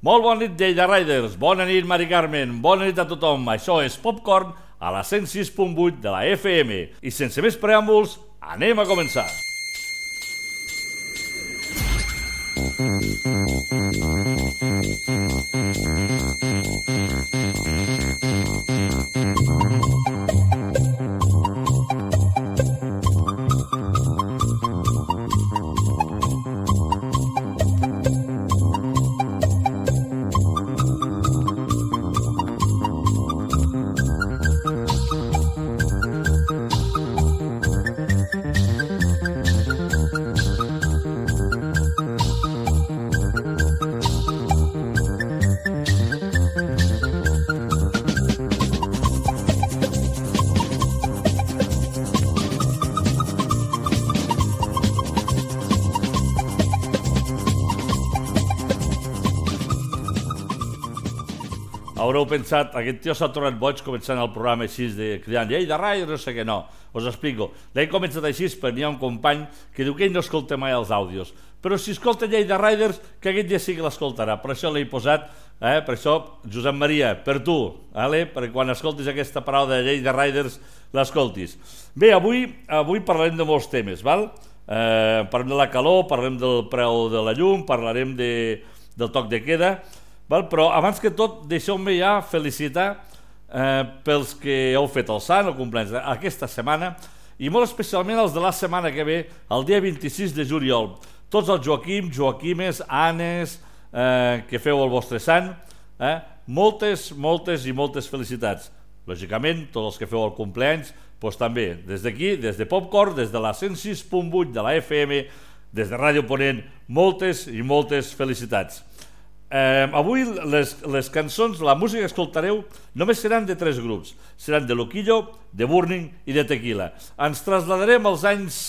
Molt bona nit, Lleida Riders. Bona nit, Mari Carmen. Bona nit a tothom. Això és Popcorn a la 106.8 de la FM. I sense més preàmbuls, anem a començar. Haureu pensat, aquest tio s'ha tornat boig començant el programa així de cridant Lleida Riders, no sé què, no. Us explico. L'he començat així perquè n'hi ha un company que diu que ell no escolta mai els àudios. Però si escolta Lleida Riders, que aquest dia sí que l'escoltarà. Per això l'he posat, eh? per això, Josep Maria, per tu, vale? perquè quan escoltis aquesta paraula de Lleida Riders, l'escoltis. Bé, avui, avui parlarem de molts temes, val? Eh, parlem de la calor, parlem del preu de la llum, parlarem de, del toc de queda, Val? Però abans que tot, deixeu-me ja felicitar eh, pels que heu fet el sant, el complex aquesta setmana, i molt especialment els de la setmana que ve, el dia 26 de juliol. Tots els Joaquim, Joaquimes, Anes, eh, que feu el vostre sant, eh, moltes, moltes i moltes felicitats. Lògicament, tots els que feu el compleanys, doncs també, des d'aquí, des de Popcorn, des de la 106.8 de la FM, des de Ràdio Ponent, moltes i moltes felicitats. Eh, avui les, les cançons, la música que escoltareu només seran de tres grups. Seran de Loquillo, de Burning i de Tequila. Ens trasladarem als anys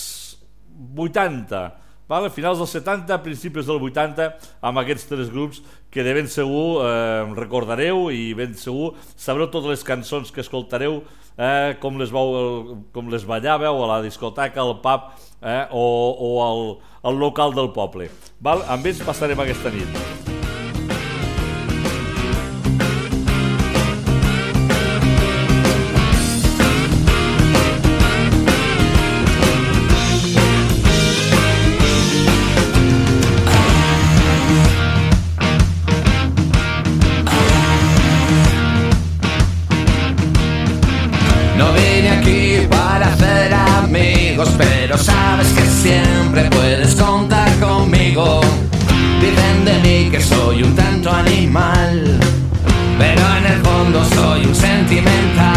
80, vale? finals dels 70, principis del 80, amb aquests tres grups que de ben segur eh, recordareu i ben segur sabreu totes les cançons que escoltareu, eh, com, les vau, com les ballàveu a la discoteca, al pub eh, o, o al, al local del poble. Val? Amb ells passarem aquesta nit. En el fondo soy un sentimental.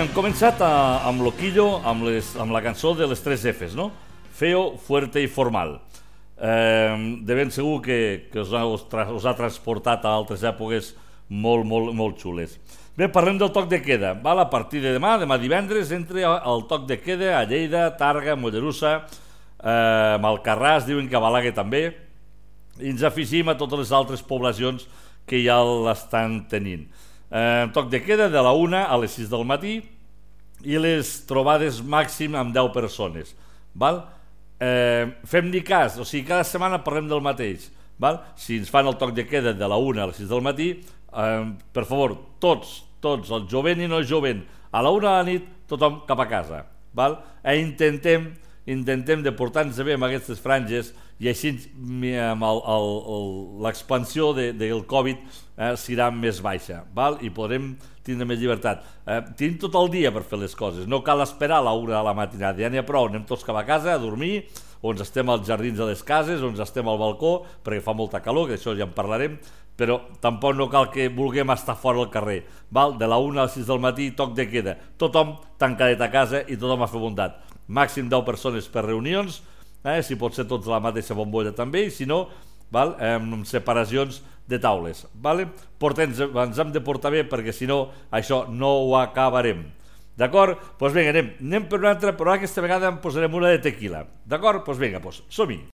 Hem començat a, amb Loquillo, amb, les, amb la cançó de les tres Fs, no? Feo, fuerte i formal. Eh, de ben segur que, que us, ha, us ha transportat a altres èpoques molt, molt, molt xules. Bé, parlem del toc de queda. Val? A partir de demà, demà divendres, entre el toc de queda a Lleida, Targa, Mollerussa, eh, Malcarràs, diuen que a Balague també, i ens afegim a totes les altres poblacions que ja l'estan tenint. Eh, toc de queda de la 1 a les 6 del matí i les trobades màxim amb 10 persones. Val? Eh, fem-ni cas, o sigui, cada setmana parlem del mateix. Val? Si ens fan el toc de queda de la 1 a les 6 del matí, eh, per favor, tots, tots, el jovent i no jovent, a la 1 de la nit, tothom cap a casa. Val? E intentem intentem de portar-nos bé amb aquestes franges i així amb l'expansió de, del Covid eh, serà més baixa val? i podrem tindre més llibertat. Eh, tenim tot el dia per fer les coses, no cal esperar a l'hora de la matinada, ja n'hi ha prou, anem tots cap a casa a dormir, o ens estem als jardins de les cases, o ens estem al balcó, perquè fa molta calor, que això ja en parlarem, però tampoc no cal que vulguem estar fora al carrer. Val? De la 1 a les 6 del matí, toc de queda. Tothom tancadet a casa i tothom a fer bondat. Màxim 10 persones per reunions, eh, si pot ser tots la mateixa bombolla també, i si no, val, amb separacions de taules. Vale? Portem, ens hem de portar bé perquè si no això no ho acabarem. D'acord? Doncs pues vinga, anem, anem per una altra, però aquesta vegada en posarem una de tequila. D'acord? Doncs pues vinga, pues, som-hi.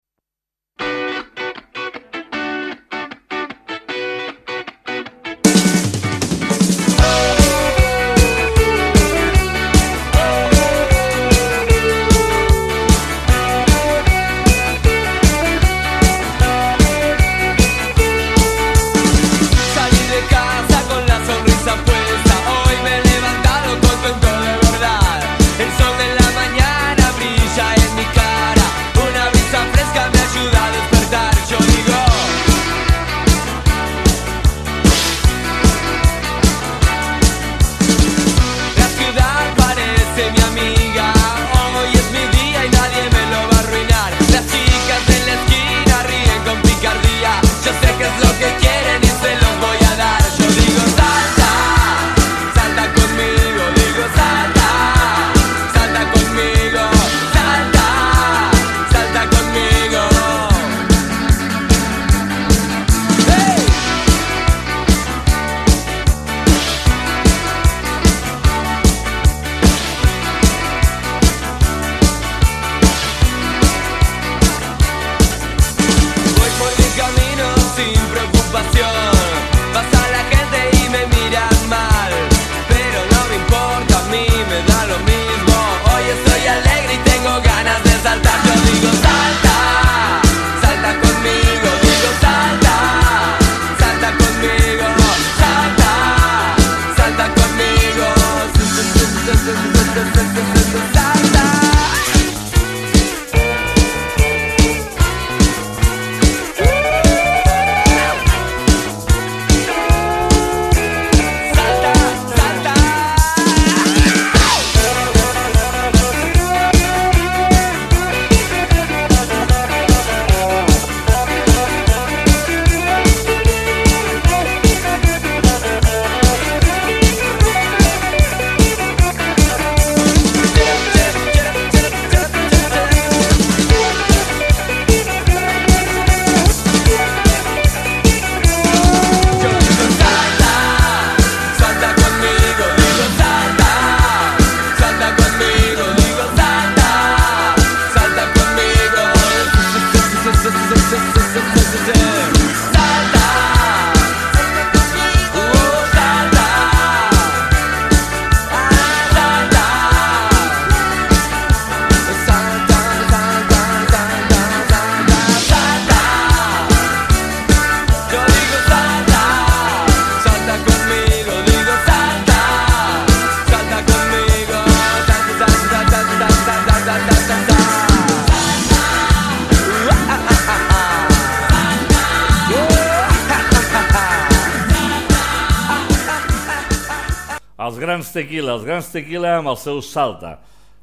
Grans tequila, els grans tequila amb el seu salta.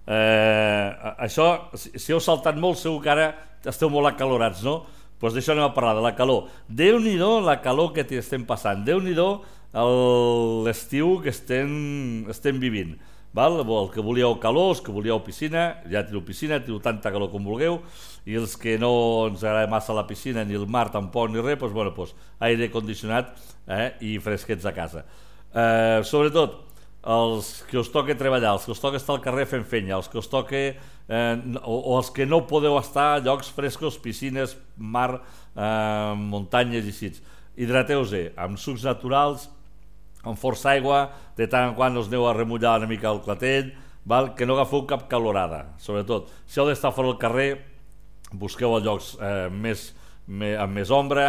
Eh, això, si heu saltat molt, segur que ara esteu molt acalorats, no? Doncs pues d'això anem a parlar, de la calor. Déu-n'hi-do la calor que estem passant, Déu-n'hi-do l'estiu que estem, estem vivint. val? el que volíeu calor, els que volíeu piscina, ja teniu piscina, teniu tanta calor com vulgueu, i els que no ens agrada massa la piscina, ni el mar tampoc, ni res, doncs, bueno, doncs, aire condicionat eh, i fresquets a casa. Eh, sobretot, els que us toca treballar, els que us toca estar al carrer fent fenya, els que us toca, eh, o, o els que no podeu estar a llocs frescos, piscines, mar, eh, muntanyes i així. Hidrateu-se amb sucs naturals, amb força aigua, de tant en quant us aneu a remullar una mica el clatell, val? que no agafeu cap calorada, sobretot. Si heu d'estar fora del carrer, busqueu els llocs eh, més, més, amb més ombra,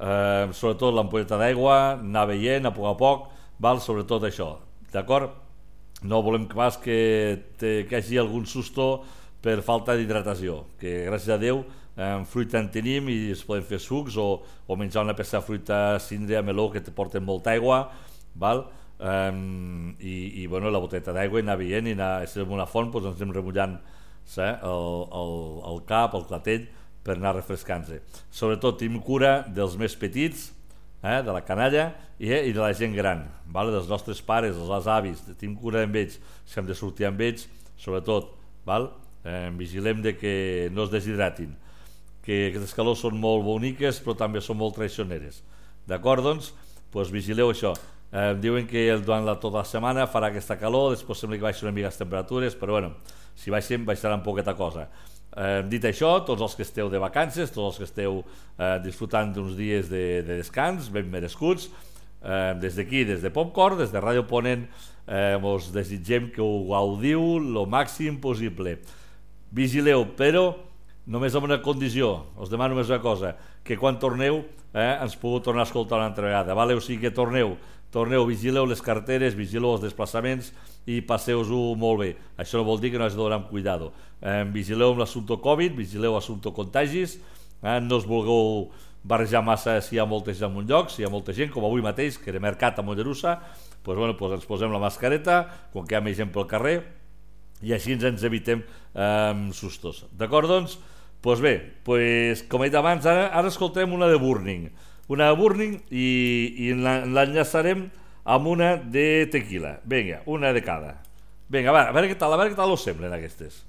eh, sobretot l'ampolleta d'aigua, anar veient a poc a poc, val? sobretot això, d'acord? No volem pas que, te, que hagi algun susto per falta d'hidratació, que gràcies a Déu eh, fruita en tenim i es poden fer sucs o, o menjar una peça de fruita síndria, meló, que te porten molta aigua, val? Um, i, i bueno, la boteta d'aigua i anar veient i anar, si en una font doncs ens anem remullant eh, el, el, el cap, el clatell per anar refrescant-se sobretot tenim cura dels més petits eh, de la canalla i, eh, i de la gent gran val? dels nostres pares, dels avis tenim cura amb ells, si hem de sortir amb ells sobretot, val? Eh, vigilem de que no es deshidratin que aquestes calors són molt boniques però també són molt traicioneres d'acord doncs? pues vigileu això Eh, diuen que durant la, tota la setmana farà aquesta calor, després sembla que baixen una mica les temperatures, però bueno, si baixen, baixaran poqueta cosa. Eh, dit això, tots els que esteu de vacances, tots els que esteu eh, disfrutant d'uns dies de, de descans, ben merescuts, eh, des d'aquí, des de Popcorn, des de Ràdio Ponent, eh, us desitgem que ho gaudiu el màxim possible. Vigileu, però només amb una condició, us demano només una cosa, que quan torneu eh, ens pugueu tornar a escoltar una altra vegada, vale? o sigui que torneu, torneu, vigileu les carteres, vigileu els desplaçaments i passeu-ho molt bé. Això no vol dir que no donar amb cuidado. Eh, vigileu amb l'assumpte Covid, vigileu l'assumpte contagis, eh, no us vulgueu barrejar massa si hi ha molta gent en un lloc, si hi ha molta gent, com avui mateix, que era mercat a Mollerussa, doncs, bueno, doncs ens posem la mascareta, quan que hi ha més gent pel carrer, i així ens, ens evitem eh, sustos. D'acord, doncs? Doncs bé, pues, com he dit abans, ara, ara escoltem una de Burning una Burning i, i l'enllaçarem amb una de tequila. Vinga, una de cada. Vinga, va, a veure què tal, a veure què tal us semblen aquestes.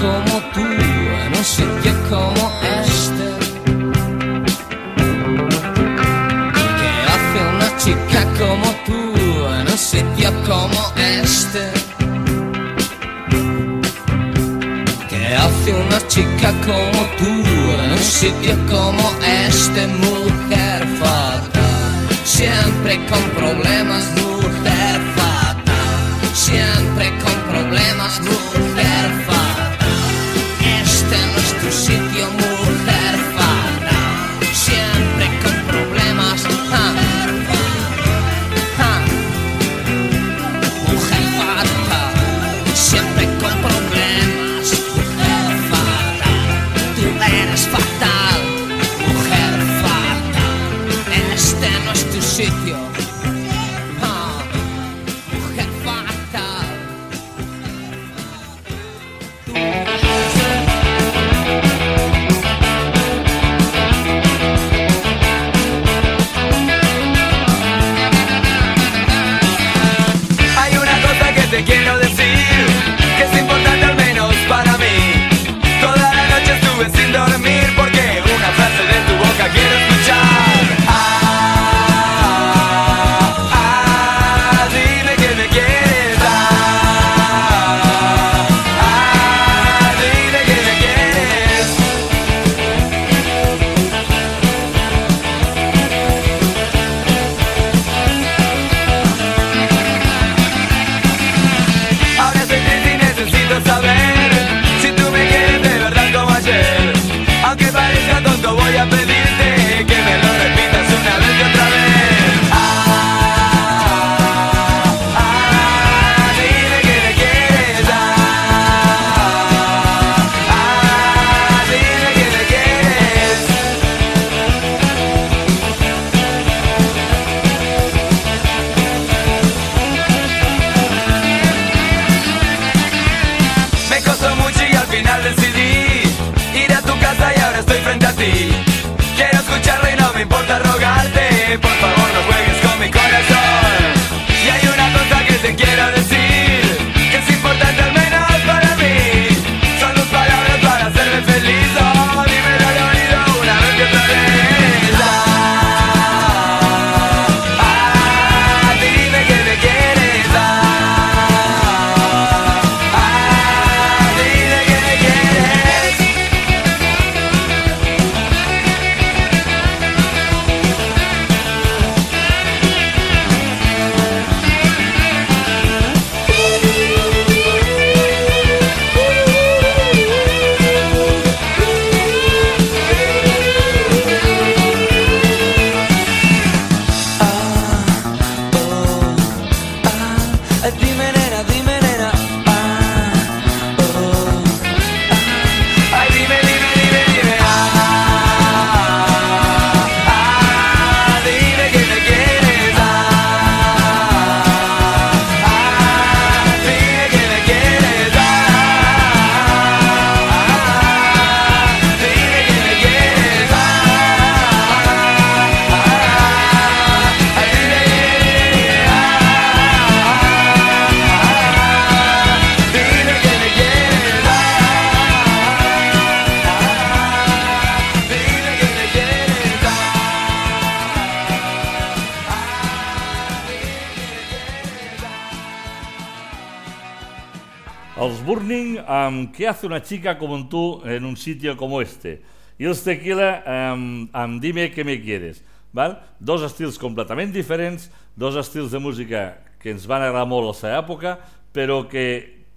Como tú en un sitio como este. ¿Qué hace una chica como tú en un sitio como este? ¿Qué hace una chica como tú en un sitio como este? Mujer fatal, siempre con problemas, mujer fatal, siempre ¿Qué hace una chica como tú en un sitio como este? I els Tequila amb, amb Dime que me quieres. Val? Dos estils completament diferents, dos estils de música que ens van agradar molt a la seva època, però que,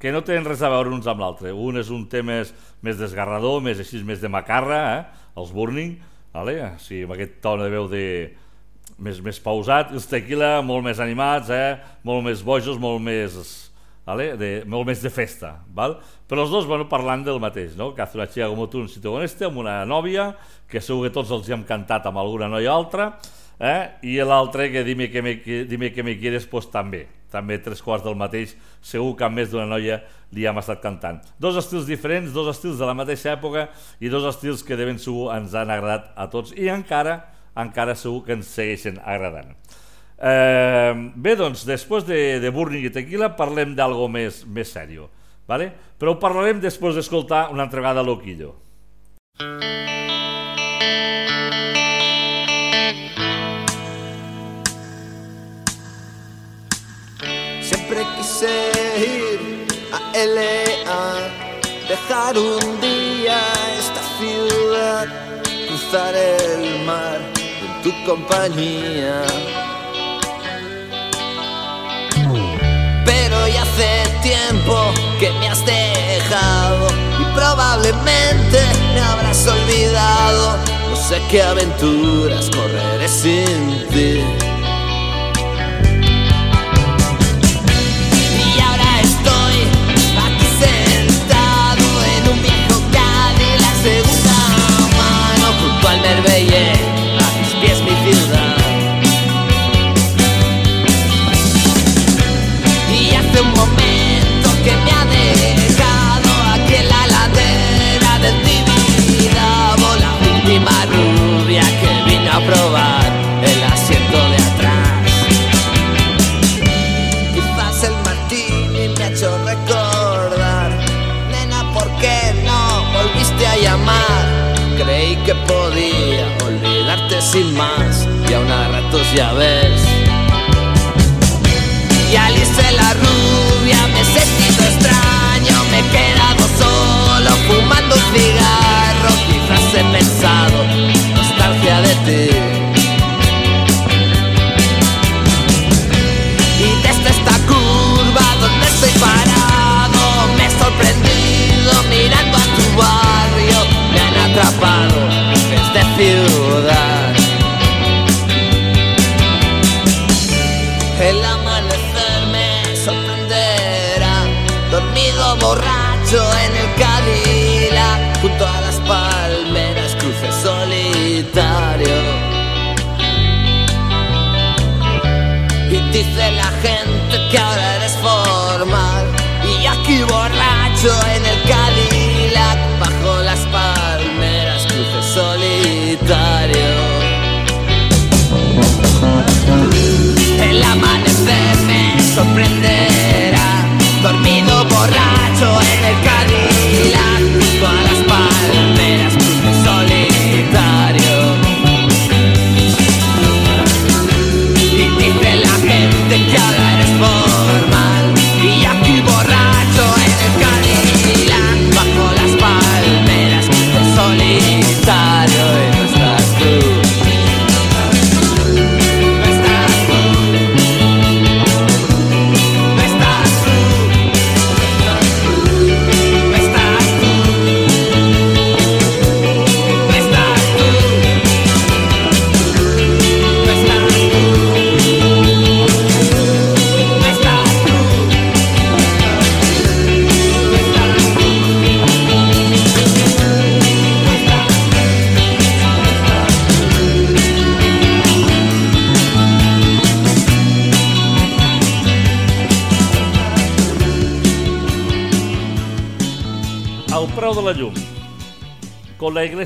que no tenen res a veure uns amb l'altre. Un és un tema més, més desgarrador, més així, més de macarra, eh? els Burning, vale? sigui, amb aquest to de veu de, més, més pausat, els Tequila molt més animats, eh? molt més bojos, molt més, vale? de, molt més de festa. Val? Però els dos bueno, parlant del mateix, no? tú en un sitio con este, amb una nòvia, que segur que tots els hi hem cantat amb alguna noia altra, eh? i l'altre que dime que me, que, dime que me quieres pues, també també tres quarts del mateix segur que amb més d'una noia li hem estat cantant dos estils diferents, dos estils de la mateixa època i dos estils que de ben segur ens han agradat a tots i encara encara segur que ens segueixen agradant eh, bé doncs després de, de Burning i Tequila parlem d'algo més, més sèrio Vale? Però ho parlarem després d'escoltar una altra vegada Loquillo. Siempre quise ir a LA, dejar un día esta ciudad, cruzar el mar en tu compañía. Hace tiempo que me has dejado y probablemente me habrás olvidado. No sé qué aventuras correré sin ti. Y ya ves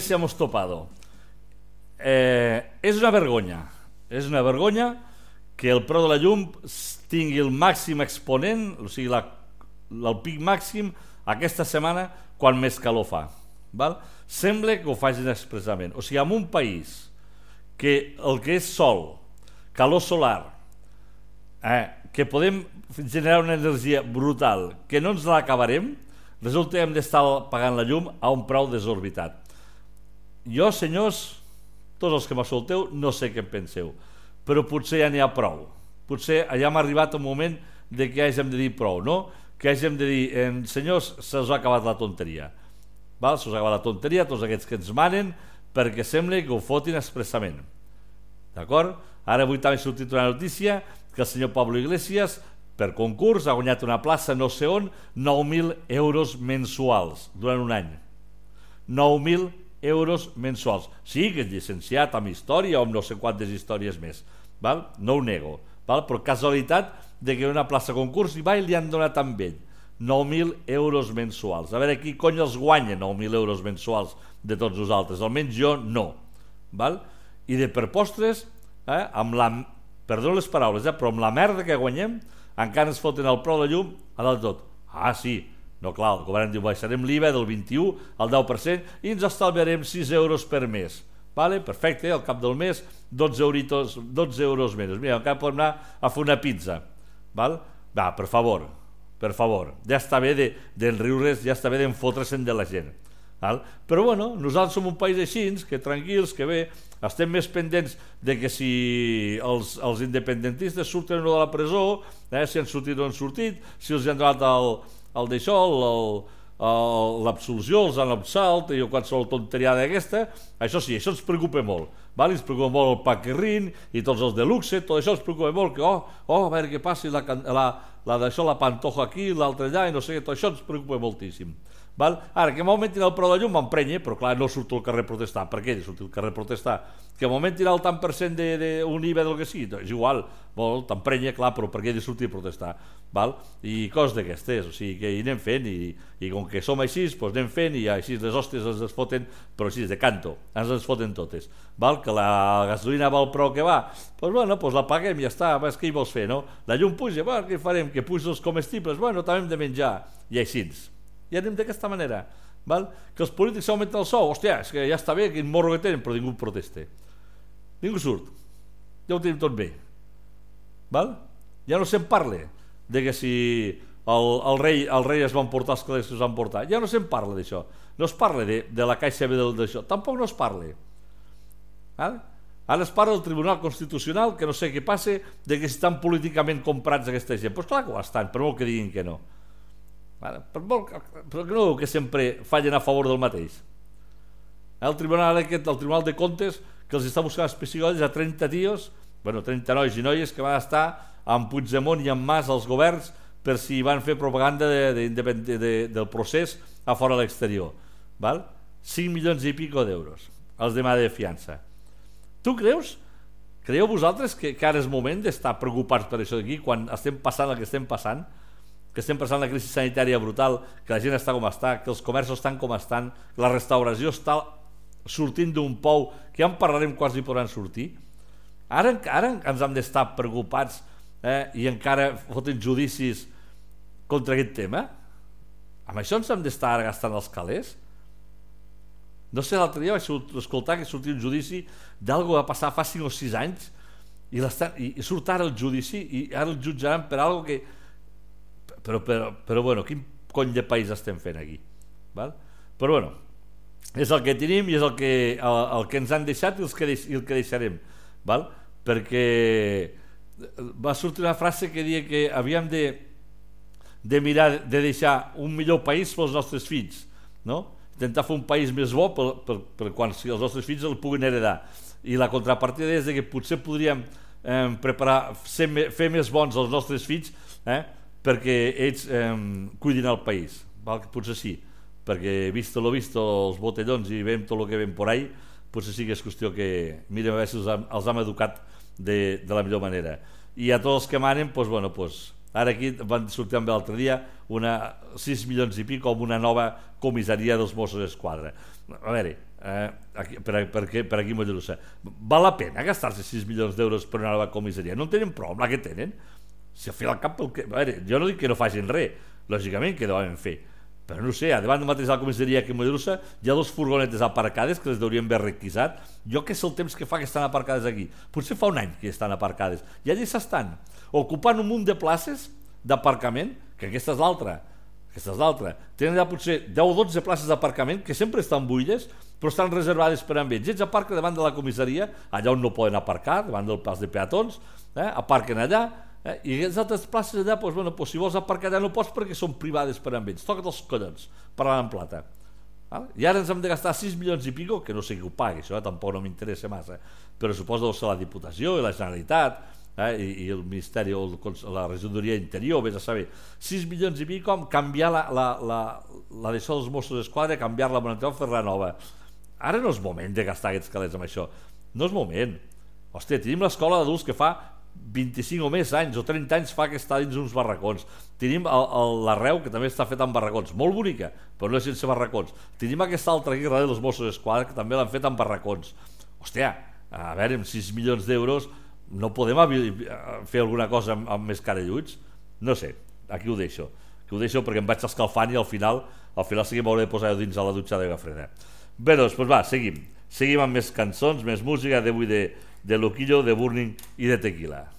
Iglesia hemos topado. Eh, és una vergonya. És una vergonya que el preu de la llum tingui el màxim exponent, o sigui, la, el pic màxim aquesta setmana quan més calor fa. Val? Sembla que ho facin expressament. O sigui, en un país que el que és sol, calor solar, eh, que podem generar una energia brutal, que no ens l'acabarem, resulta que hem d'estar pagant la llum a un preu desorbitat. Jo, senyors, tots els que m'escolteu, no sé què en penseu, però potser ja n'hi ha prou. Potser ja hem arribat un moment de que hàgim de dir prou, no? Que hàgim de dir, eh, senyors, se us ha acabat la tonteria. Val? Se ha acabat la tonteria, tots aquests que ens manen, perquè sembla que ho fotin expressament. D'acord? Ara avui també ha sortit una notícia que el senyor Pablo Iglesias, per concurs, ha guanyat una plaça no sé on, 9.000 euros mensuals durant un any. 9.000 euros mensuals. Sí que és llicenciat amb història o amb no sé quantes històries més. Val? No ho nego. Val? Però casualitat de que una plaça concurs i va i li han donat amb ell 9.000 euros mensuals. A veure qui cony els guanya 9.000 euros mensuals de tots nosaltres. Almenys jo no. Val? I de per postres, eh, amb la, perdó les paraules, eh, però amb la merda que guanyem, encara ens foten el prou de llum a dalt tot. Ah, sí, No, clar, el govern diu, baixarem l'IVA del 21 al 10% i ens estalviarem 6 euros per mes. Vale? Perfecte, al cap del mes 12, euritos, 12 euros menys. Mira, encara podem anar a fer una pizza. Val? Va, per favor, per favor, ja està bé d'enriure's, de, ja està bé d'enfotre-se'n de la gent. Val? Però bueno, nosaltres som un país així, que tranquils, que bé, estem més pendents de que si els, els independentistes surten o de la presó, eh, si han sortit o han sortit, si els han donat el, el d'això, l'absolució, els han absolt i qualsevol tonteria d'aquesta, això sí, això ens preocupa molt. Val? Ens preocupa molt el Paquerrin i tots els de luxe, tot això ens preocupa molt, que oh, oh a veure què passi, la, la, la d'això, la pantoja aquí, l'altra allà, i no sé què, tot això ens preocupa moltíssim. Val? Ara, que m'augmentin el preu de llum m'emprenya, però clar, no surto al carrer a protestar. Per què he de sortir al carrer a protestar? Que m'augmentin el tant per cent d'un IVA del que sigui, doncs és igual, vol, t'emprenya, clar, però per què he de sortir a protestar? Val? I coses d'aquestes, o sigui, que hi anem fent, i, i com que som així, doncs anem fent, i així les hòsties ens es foten, però així, de canto, ens es foten totes. Val? Que la gasolina va al preu que va, doncs bueno, doncs la paguem i ja està, és que hi vols fer, no? La llum puja, bueno, què farem? Que puja els comestibles, bueno, també hem de menjar, i així. I anem d'aquesta manera. Val? Que els polítics s'augmenten el sou, hòstia, és que ja està bé, quin morro que tenen, però ningú protesta. Ningú surt. Ja ho tenim tot bé. Val? Ja no se'n parla de que si el, el, rei, el rei es van portar els calés que es van portar. Ja no se'n parla d'això. No es parla de, de la caixa d'això. Tampoc no es parla. Val? Ara es parla del Tribunal Constitucional, que no sé què passa, de que estan políticament comprats aquesta gent. Doncs pues clar que ho estan, per molt que diguin que no. Ara, per molt, però no que sempre fallen a favor del mateix. El tribunal aquest, el Tribunal de Comptes, que els està buscant especials a 30 tios, bueno, 30 nois i noies que van estar amb Puigdemont i amb Mas als governs per si van fer propaganda de, de, de, de, del procés a fora de l'exterior. Val? 5 milions i pico d'euros els demà de fiança. Tu creus? Creieu vosaltres que, que ara és moment d'estar preocupats per això d'aquí quan estem passant el que estem passant? Que estem passant la crisi sanitària brutal, que la gent està com està, que els comerços estan com estan, la restauració està sortint d'un pou, que ja en parlarem quants hi podran sortir. Ara, ara ens hem d'estar preocupats eh, i encara foten judicis contra aquest tema? Amb això ens hem d'estar gastant els calés? No sé, l'altre dia vaig escoltar que sortia un judici d'algo que va passar fa 5 o 6 anys i, i surt ara el judici i ara el jutjaran per algo que però, però, però bueno, quin cony de país estem fent aquí? Val? Però bueno, és el que tenim i és el que, el, el que ens han deixat i, els que, deix, i el que deixarem. Val? Perquè va sortir una frase que deia que havíem de, de mirar de deixar un millor país pels nostres fills, no? intentar fer un país més bo per, per, per quan els nostres fills el puguin heredar. I la contrapartida és que potser podríem eh, preparar, ser, fer més bons els nostres fills eh, perquè ells eh, cuidin el país. Val? Potser sí, perquè visto lo visto els botellons i veiem tot el que ven por ahí, potser sí que és qüestió que mirem a veure si els hem, els hem educat de, de la millor manera. I a tots els que manen, doncs, bueno, doncs, ara aquí van sortir també l'altre dia una 6 milions i pic com una nova comissaria dels Mossos d'Esquadra. A veure, eh, aquí, per, per, per aquí Mollerussa, val la pena gastar-se 6 milions d'euros per una nova comissaria? No en tenen prou amb la que tenen? Si al final cap que... A veure, jo no dic que no facin res, lògicament que deuen fer, però no sé, a davant de mateix la comissaria que Mollerussa hi ha dos furgonetes aparcades que les deurien haver requisat. Jo que és el temps que fa que estan aparcades aquí? Potser fa un any que estan aparcades. I allà s'estan, ocupant un munt de places d'aparcament, que aquesta és l'altra, aquesta és l'altra. Tenen allà potser 10 o 12 places d'aparcament que sempre estan buides, però estan reservades per a ells. Ells aparquen davant de la comissaria, allà on no poden aparcar, davant del pas de peatons, eh? aparquen allà, Eh? I les altres places allà, doncs, bueno, doncs, si vols aparcar allà no pots perquè són privades per a ells. Toca't els collons, parlant en plata. Val? I ara ens hem de gastar 6 milions i pico, que no sé qui ho pagui, això eh? tampoc no m'interessa massa, però suposo que la Diputació i la Generalitat eh? I, i el Ministeri o el, la Regidoria Interior, vés a saber, 6 milions i pico amb canviar la, la, la, la d'això dels Mossos d'Esquadra, canviar-la per una fer-la nova. Ara no és moment de gastar aquests calés amb això, no és moment. Hòstia, tenim l'escola d'adults que fa 25 o més anys o 30 anys fa que està dins uns barracons. Tenim l'arreu, que també està fet amb barracons, molt bonica, però no és sense barracons. Tenim aquesta altra aquí darrere dels Mossos d'Esquadra, que també l'han fet amb barracons. Hòstia, a veure, amb 6 milions d'euros no podem fer alguna cosa amb, amb més carelluts? No sé, aquí ho deixo. que ho deixo perquè em vaig escalfant i al final al final sí que m'hauré de posar dins a la dutxa d'aigua freda. Bé, doncs, doncs va, seguim. Seguim amb més cançons, més música d'avui de, de Loquillo, de Burning i de Tequila.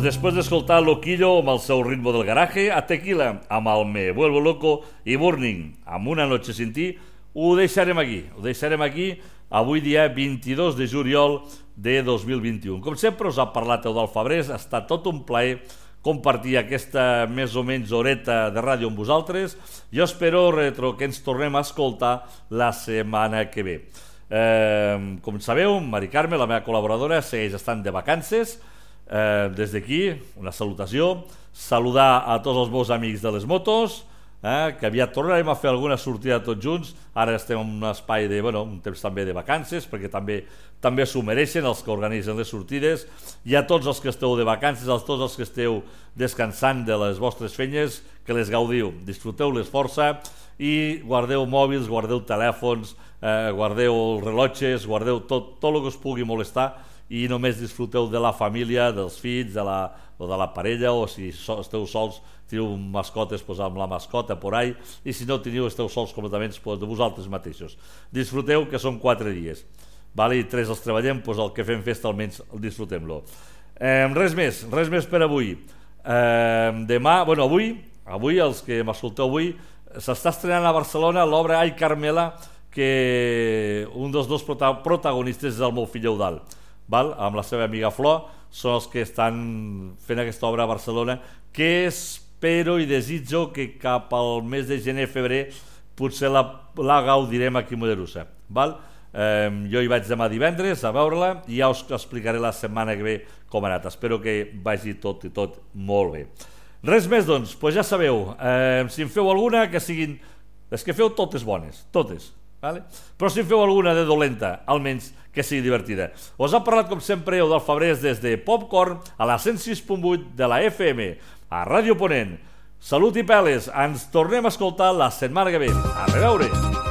Doncs, després d'escoltar Loquillo amb el seu ritmo del garaje, a Tequila amb el Me Vuelvo Loco i Burning amb Una Noche Sin Ti, ho deixarem aquí. Ho deixarem aquí avui dia 22 de juliol de 2021. Com sempre us ha parlat Eudal Fabrés, ha estat tot un plaer compartir aquesta més o menys horeta de ràdio amb vosaltres. Jo espero retro que ens tornem a escoltar la setmana que ve. Eh, com sabeu, Mari Carme, la meva col·laboradora, segueix estant de vacances, Eh, des d'aquí, una salutació, saludar a tots els meus amics de les motos, eh, que aviat tornarem a fer alguna sortida tots junts, ara estem en un espai de, bueno, un temps també de vacances, perquè també també s'ho mereixen els que organitzen les sortides, i a tots els que esteu de vacances, a tots els que esteu descansant de les vostres feines, que les gaudiu, disfruteu-les força i guardeu mòbils, guardeu telèfons, eh, guardeu rellotges, guardeu tot, tot el que us pugui molestar, i només disfruteu de la família, dels fills, de la, o de la parella, o si so, esteu sols, teniu mascotes pues, amb la mascota por ahí, i si no teniu, esteu sols completament pues, de vosaltres mateixos. Disfruteu, que són quatre dies. Vale? I tres els treballem, pues, el que fem festa almenys disfrutem-lo. Eh, res més, res més per avui. Eh, demà, bueno, avui, avui, els que m'escolteu avui, s'està estrenant a Barcelona l'obra Ai Carmela, que un dels dos protagonistes és el meu fill Eudal val? amb la seva amiga Flor, són els que estan fent aquesta obra a Barcelona, que espero i desitjo que cap al mes de gener-febrer potser la, la gaudirem aquí a Mollerussa. Val? Eh, jo hi vaig demà divendres a veure-la i ja us explicaré la setmana que ve com ha anat. Espero que vagi tot i tot molt bé. Res més, doncs, doncs ja sabeu, eh, si en feu alguna, que siguin... Les que feu totes bones, totes. Vale? Però si feu alguna de dolenta, almenys que sigui divertida. Us ha parlat, com sempre, Eudal Fabrés des de Popcorn a la 106.8 de la FM, a Ràdio Ponent. Salut i peles, ens tornem a escoltar la setmana que ve. A reveure!